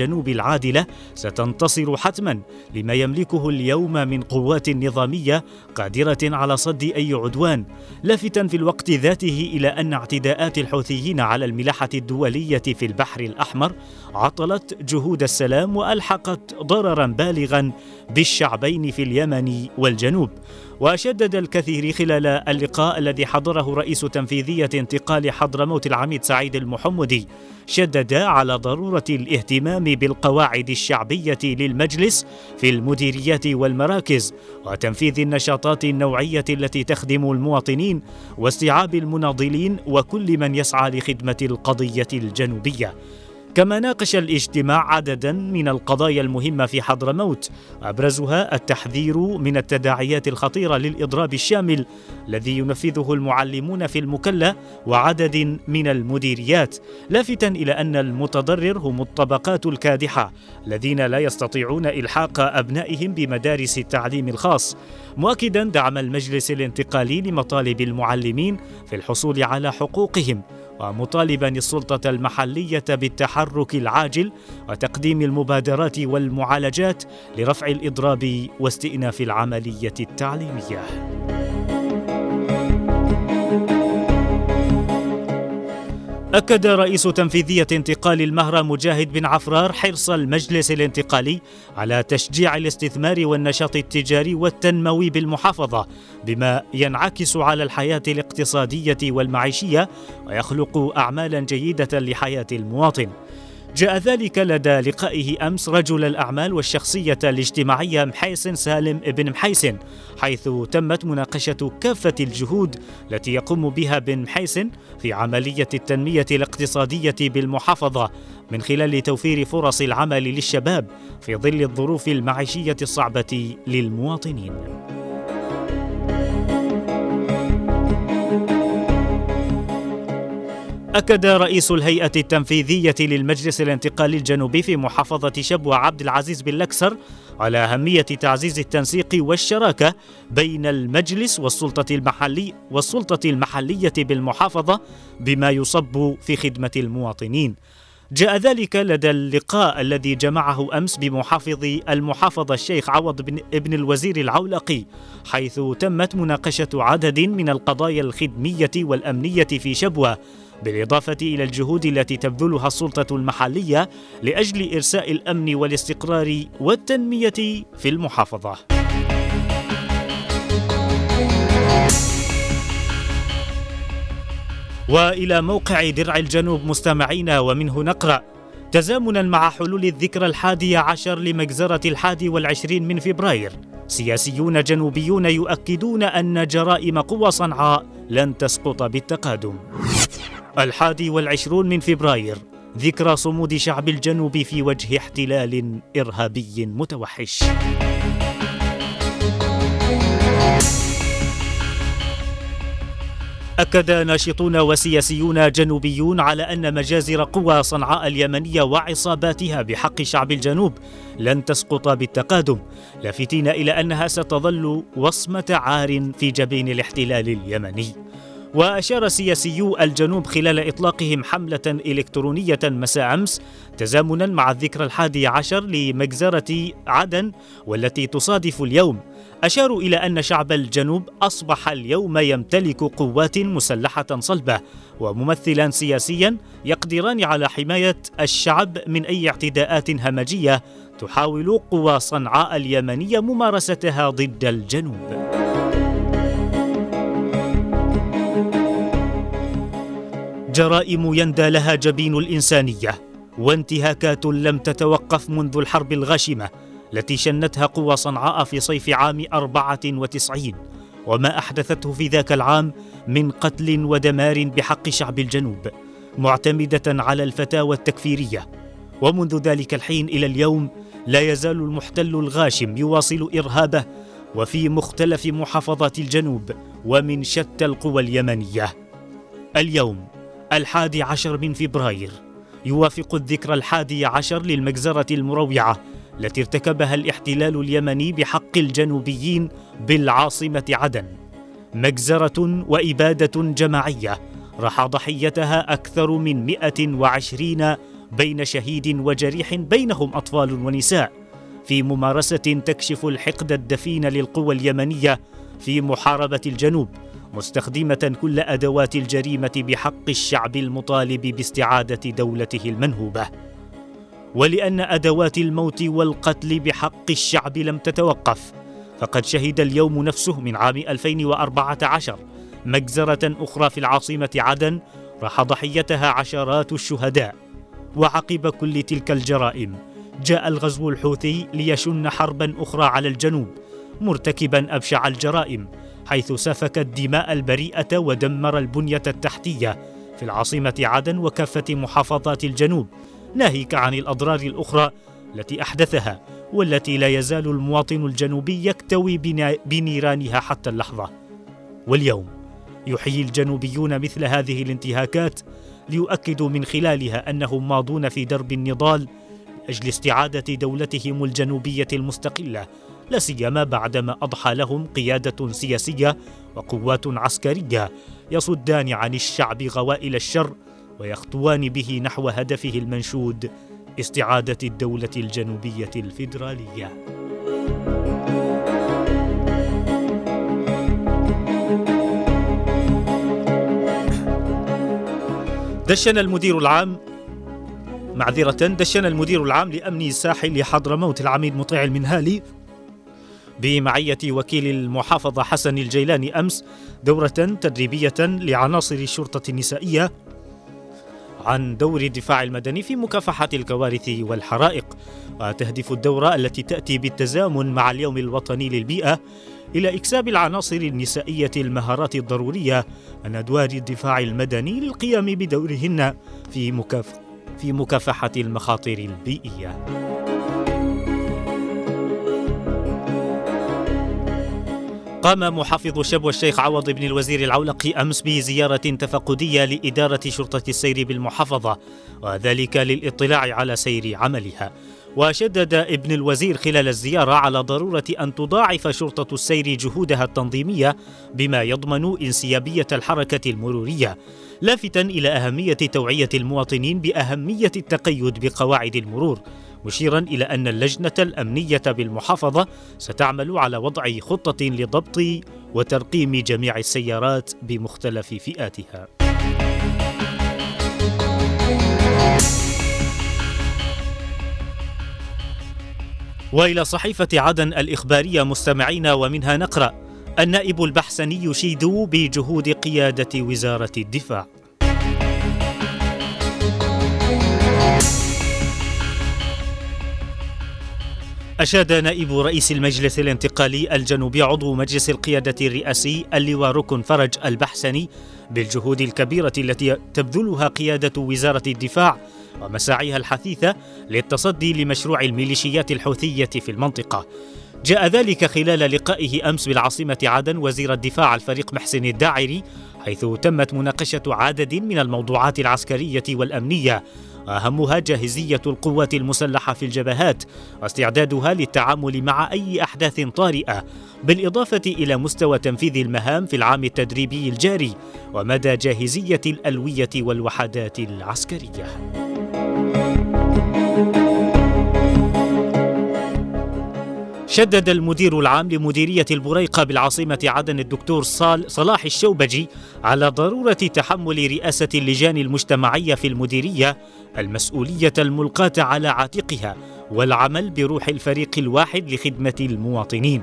الجنوب العادلة ستنتصر حتما لما يملكه اليوم من قوات نظامية قادرة على صد أي عدوان لافتا في الوقت ذاته إلى أن اعتداءات الحوثيين على الملاحة الدولية في البحر الأحمر عطلت جهود السلام وألحقت ضررا بالغا بالشعبين في اليمن والجنوب. وشدد الكثير خلال اللقاء الذي حضره رئيس تنفيذية انتقال حضرموت العميد سعيد المحمدي شدد على ضرورة الاهتمام بالقواعد الشعبية للمجلس في المديريات والمراكز وتنفيذ النشاطات النوعية التي تخدم المواطنين واستيعاب المناضلين وكل من يسعى لخدمة القضية الجنوبية. كما ناقش الاجتماع عددا من القضايا المهمة في حضرموت أبرزها التحذير من التداعيات الخطيرة للإضراب الشامل الذي ينفذه المعلمون في المكلا وعدد من المديريات لافتا إلى أن المتضرر هم الطبقات الكادحة الذين لا يستطيعون إلحاق أبنائهم بمدارس التعليم الخاص. مؤكدا دعم المجلس الانتقالي لمطالب المعلمين في الحصول على حقوقهم. ومطالبا السلطة المحلية بالتحرك العاجل وتقديم المبادرات والمعالجات لرفع الإضراب واستئناف العملية التعليمية. أكد رئيس تنفيذية انتقال المهرة مجاهد بن عفرار حرص المجلس الانتقالي على تشجيع الاستثمار والنشاط التجاري والتنموي بالمحافظة بما ينعكس على الحياة الاقتصادية والمعيشية ويخلق أعمالا جيدة لحياة المواطن. جاء ذلك لدى لقائه أمس رجل الأعمال والشخصية الاجتماعية محيسن سالم بن محيسن حيث تمت مناقشة كافة الجهود التي يقوم بها بن محيسن في عملية التنمية الاقتصادية بالمحافظة من خلال توفير فرص العمل للشباب في ظل الظروف المعيشية الصعبة للمواطنين. أكد رئيس الهيئة التنفيذية للمجلس الانتقالي الجنوبي في محافظة شبوة عبد العزيز بن لكسر على أهمية تعزيز التنسيق والشراكة بين المجلس والسلطة المحلي والسلطة المحلية بالمحافظة بما يصب في خدمة المواطنين. جاء ذلك لدى اللقاء الذي جمعه أمس بمحافظ المحافظة الشيخ عوض بن ابن الوزير العولقي حيث تمت مناقشة عدد من القضايا الخدمية والأمنية في شبوة بالإضافة إلى الجهود التي تبذلها السلطة المحلية لأجل إرساء الأمن والاستقرار والتنمية في المحافظة. وإلى موقع درع الجنوب مستمعينا ومنه نقرأ تزامنا مع حلول الذكرى الحادية عشر لمجزرة الحادي والعشرين من فبراير سياسيون جنوبيون يؤكدون أن جرائم قوى صنعاء لن تسقط بالتقادم الحادي والعشرون من فبراير. ذكرى صمود شعب الجنوب في وجه احتلال إرهابي متوحش. أكد ناشطون وسياسيون جنوبيون على أن مجازر قوى صنعاء اليمنية وعصاباتها بحق شعب الجنوب لن تسقط بالتقادم لافتين إلى أنها ستظل وصمة عار في جبين الاحتلال اليمني. وأشار سياسيو الجنوب خلال إطلاقهم حملة إلكترونية مساء أمس تزامنا مع الذكرى الحادي عشر لمجزرة عدن والتي تصادف اليوم أشاروا إلى أن شعب الجنوب أصبح اليوم يمتلك قوات مسلحة صلبة وممثلا سياسيا يقدران على حماية الشعب من أي اعتداءات همجية تحاول قوى صنعاء اليمنية ممارستها ضد الجنوب. جرائم يندى لها جبين الإنسانية وانتهاكات لم تتوقف منذ الحرب الغاشمة التي شنتها قوى صنعاء في صيف عام 94 وما أحدثته في ذاك العام من قتل ودمار بحق شعب الجنوب معتمدة على الفتاوى التكفيرية. ومنذ ذلك الحين إلى اليوم لا يزال المحتل الغاشم يواصل إرهابه وفي مختلف محافظات الجنوب ومن شتى القوى اليمنية. اليوم الحادي عشر من فبراير. يوافق الذكرى الحادي عشر للمجزرة المروعة التي ارتكبها الاحتلال اليمني بحق الجنوبيين بالعاصمة عدن. مجزرة وإبادة جماعية راح ضحيتها أكثر من 120 بين شهيد وجريح بينهم أطفال ونساء. في ممارسة تكشف الحقد الدفين للقوى اليمنية في محاربة الجنوب مستخدمة كل أدوات الجريمة بحق الشعب المطالب باستعادة دولته المنهوبة. ولأن أدوات الموت والقتل بحق الشعب لم تتوقف فقد شهد اليوم نفسه من عام 2014 مجزرة أخرى في العاصمة عدن راح ضحيتها عشرات الشهداء. وعقب كل تلك الجرائم جاء الغزو الحوثي ليشن حربا أخرى على الجنوب مرتكبا أبشع الجرائم حيث سفك الدماء البريئة ودمر البنية التحتية في العاصمة عدن وكافة محافظات الجنوب ناهيك عن الأضرار الأخرى التي أحدثها والتي لا يزال المواطن الجنوبي يكتوي بنيرانها حتى اللحظة. واليوم يحيي الجنوبيون مثل هذه الانتهاكات ليؤكدوا من خلالها أنهم ماضون في درب النضال أجل استعادة دولتهم الجنوبية المستقلة لا سيما بعدما أضحى لهم قيادة سياسية وقوات عسكرية يصدان عن الشعب غوائل الشر ويخطوان به نحو هدفه المنشود استعادة الدولة الجنوبية الفيدرالية. دشن المدير العام معذرة دشن المدير العام لأمن الساحل حضرموت العميد مطيع المنهالي بمعية وكيل المحافظة حسن الجيلاني أمس دورة تدريبية لعناصر الشرطة النسائية عن دور الدفاع المدني في مكافحة الكوارث والحرائق وتهدف الدورة التي تأتي بالتزامن مع اليوم الوطني للبيئة إلى إكساب العناصر النسائية المهارات الضرورية عن أدوار الدفاع المدني للقيام بدورهن في مكافحة المخاطر البيئية. قام محافظ شبوة الشيخ عوض بن الوزير العولقي أمس بزيارة تفقدية لإدارة شرطة السير بالمحافظة وذلك للإطلاع على سير عملها. وشدد ابن الوزير خلال الزيارة على ضرورة أن تضاعف شرطة السير جهودها التنظيمية بما يضمن انسيابية الحركة المرورية لافتا إلى أهمية توعية المواطنين بأهمية التقيد بقواعد المرور. مشيرا إلى أن اللجنة الأمنية بالمحافظة ستعمل على وضع خطة لضبط وترقيم جميع السيارات بمختلف فئاتها. وإلى صحيفة عدن الإخبارية مستمعينا ومنها نقرأ النائب البحسني يشيد بجهود قيادة وزارة الدفاع أشاد نائب رئيس المجلس الانتقالي الجنوبي عضو مجلس القيادة الرئاسي اللواء ركن فرج البحسني بالجهود الكبيرة التي تبذلها قيادة وزارة الدفاع ومساعيها الحثيثة للتصدي لمشروع الميليشيات الحوثية في المنطقة. جاء ذلك خلال لقائه أمس بالعاصمة عدن وزير الدفاع الفريق محسن الداعري حيث تمت مناقشة عدد من الموضوعات العسكرية والأمنية أهمها جاهزية القوات المسلحة في الجبهات واستعدادها للتعامل مع أي أحداث طارئة بالإضافة إلى مستوى تنفيذ المهام في العام التدريبي الجاري ومدى جاهزية الألوية والوحدات العسكرية. شدد المدير العام لمديرية البريقة بالعاصمة عدن الدكتور صال صلاح الشوبجي على ضرورة تحمل رئاسة اللجان المجتمعية في المديرية المسؤولية الملقاة على عاتقها والعمل بروح الفريق الواحد لخدمة المواطنين.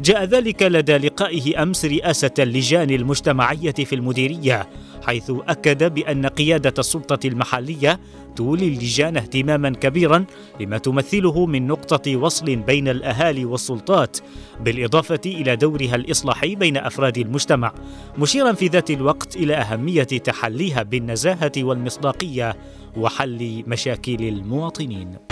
جاء ذلك لدى لقائه أمس رئاسة اللجان المجتمعية في المديرية حيث أكد بأن قيادة السلطة المحلية تولي اللجان اهتماما كبيرا لما تمثله من نقطة وصل بين الأهالي والسلطات بالإضافة إلى دورها الإصلاحي بين أفراد المجتمع مشيرا في ذات الوقت إلى أهمية تحليها بالنزاهة والمصداقية وحل مشاكل المواطنين.